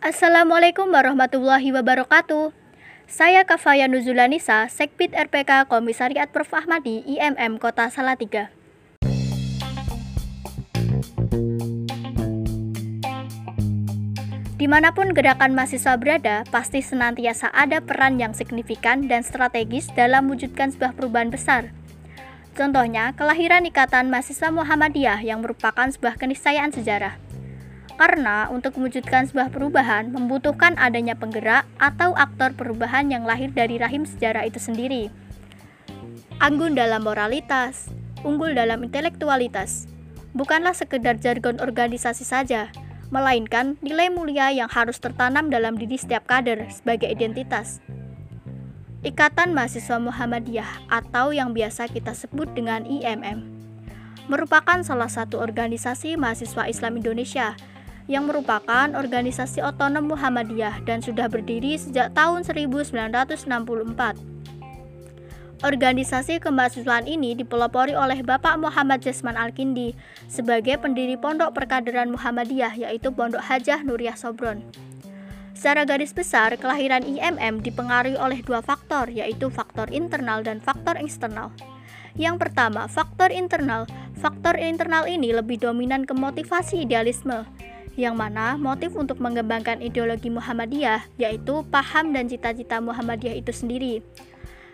Assalamualaikum warahmatullahi wabarakatuh. Saya Kafaya Nuzulanisa, Sekbid RPK Komisariat Prof. Ahmadi, IMM Kota Salatiga. Di mana pun gerakan mahasiswa berada, pasti senantiasa ada peran yang signifikan dan strategis dalam mewujudkan sebuah perubahan besar. Contohnya, kelahiran Ikatan Mahasiswa Muhammadiyah yang merupakan sebuah keniscayaan sejarah. Karena untuk mewujudkan sebuah perubahan membutuhkan adanya penggerak atau aktor perubahan yang lahir dari rahim sejarah itu sendiri. Anggun dalam moralitas, unggul dalam intelektualitas, bukanlah sekedar jargon organisasi saja, melainkan nilai mulia yang harus tertanam dalam diri setiap kader sebagai identitas. Ikatan Mahasiswa Muhammadiyah atau yang biasa kita sebut dengan IMM merupakan salah satu organisasi mahasiswa Islam Indonesia yang merupakan organisasi otonom Muhammadiyah dan sudah berdiri sejak tahun 1964. Organisasi kemahasiswaan ini dipelopori oleh Bapak Muhammad Jasman Al-Kindi sebagai pendiri Pondok Perkaderan Muhammadiyah yaitu Pondok Hajah Nuriyah Sobron. Secara garis besar, kelahiran IMM dipengaruhi oleh dua faktor, yaitu faktor internal dan faktor eksternal. Yang pertama, faktor internal. Faktor internal ini lebih dominan ke motivasi idealisme, yang mana motif untuk mengembangkan ideologi Muhammadiyah yaitu paham dan cita-cita Muhammadiyah itu sendiri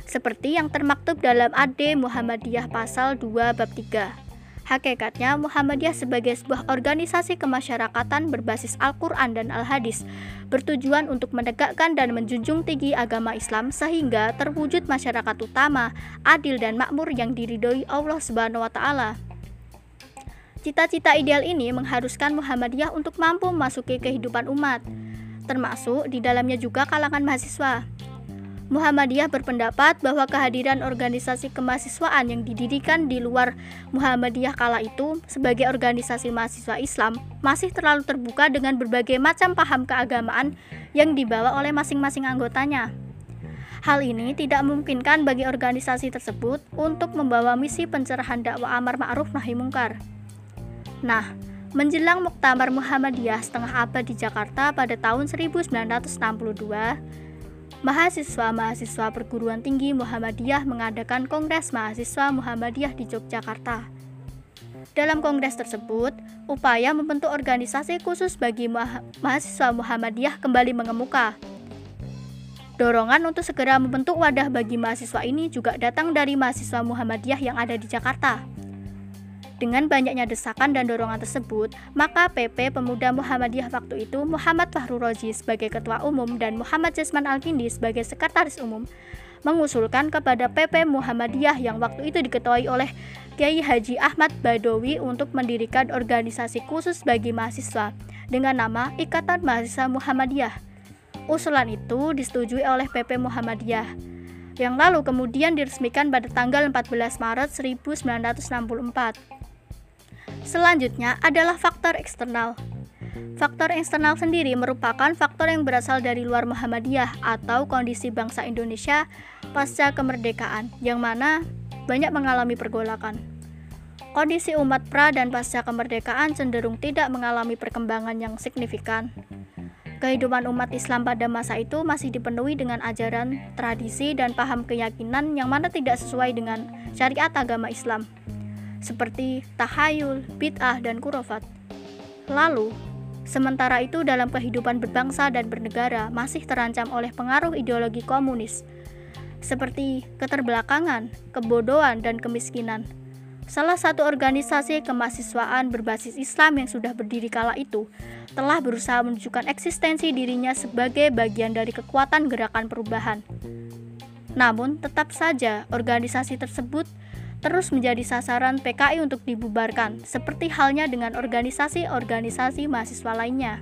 seperti yang termaktub dalam AD Muhammadiyah pasal 2 bab 3. Hakikatnya, Muhammadiyah sebagai sebuah organisasi kemasyarakatan berbasis Al-Quran dan Al-Hadis bertujuan untuk menegakkan dan menjunjung tinggi agama Islam sehingga terwujud masyarakat utama, adil dan makmur yang diridhoi Allah Subhanahu wa taala. Cita-cita ideal ini mengharuskan Muhammadiyah untuk mampu memasuki kehidupan umat, termasuk di dalamnya juga kalangan mahasiswa. Muhammadiyah berpendapat bahwa kehadiran organisasi kemahasiswaan yang didirikan di luar Muhammadiyah kala itu sebagai organisasi mahasiswa Islam masih terlalu terbuka dengan berbagai macam paham keagamaan yang dibawa oleh masing-masing anggotanya. Hal ini tidak memungkinkan bagi organisasi tersebut untuk membawa misi pencerahan dakwah amar ma'ruf nahi mungkar. Nah, menjelang Muktamar Muhammadiyah setengah abad di Jakarta pada tahun 1962, mahasiswa-mahasiswa perguruan tinggi Muhammadiyah mengadakan Kongres Mahasiswa Muhammadiyah di Yogyakarta. Dalam kongres tersebut, upaya membentuk organisasi khusus bagi mahasiswa Muhammadiyah kembali mengemuka. Dorongan untuk segera membentuk wadah bagi mahasiswa ini juga datang dari mahasiswa Muhammadiyah yang ada di Jakarta. Dengan banyaknya desakan dan dorongan tersebut, maka PP Pemuda Muhammadiyah waktu itu Muhammad Fahru Roji sebagai Ketua Umum dan Muhammad Jasman Al-Kindi sebagai Sekretaris Umum mengusulkan kepada PP Muhammadiyah yang waktu itu diketuai oleh Kiai Haji Ahmad Badawi untuk mendirikan organisasi khusus bagi mahasiswa dengan nama Ikatan Mahasiswa Muhammadiyah. Usulan itu disetujui oleh PP Muhammadiyah yang lalu kemudian diresmikan pada tanggal 14 Maret 1964. Selanjutnya adalah faktor eksternal. Faktor eksternal sendiri merupakan faktor yang berasal dari luar Muhammadiyah atau kondisi bangsa Indonesia pasca kemerdekaan, yang mana banyak mengalami pergolakan. Kondisi umat pra dan pasca kemerdekaan cenderung tidak mengalami perkembangan yang signifikan. Kehidupan umat Islam pada masa itu masih dipenuhi dengan ajaran, tradisi, dan paham keyakinan yang mana tidak sesuai dengan syariat agama Islam seperti tahayul, bid'ah, dan kurofat. Lalu, sementara itu dalam kehidupan berbangsa dan bernegara masih terancam oleh pengaruh ideologi komunis, seperti keterbelakangan, kebodohan, dan kemiskinan. Salah satu organisasi kemahasiswaan berbasis Islam yang sudah berdiri kala itu telah berusaha menunjukkan eksistensi dirinya sebagai bagian dari kekuatan gerakan perubahan. Namun, tetap saja organisasi tersebut terus menjadi sasaran PKI untuk dibubarkan, seperti halnya dengan organisasi-organisasi mahasiswa lainnya.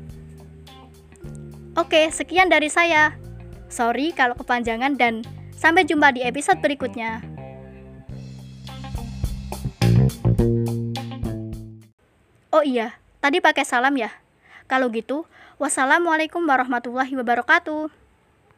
Oke, sekian dari saya. Sorry kalau kepanjangan dan sampai jumpa di episode berikutnya. Oh iya, tadi pakai salam ya? Kalau gitu, wassalamualaikum warahmatullahi wabarakatuh.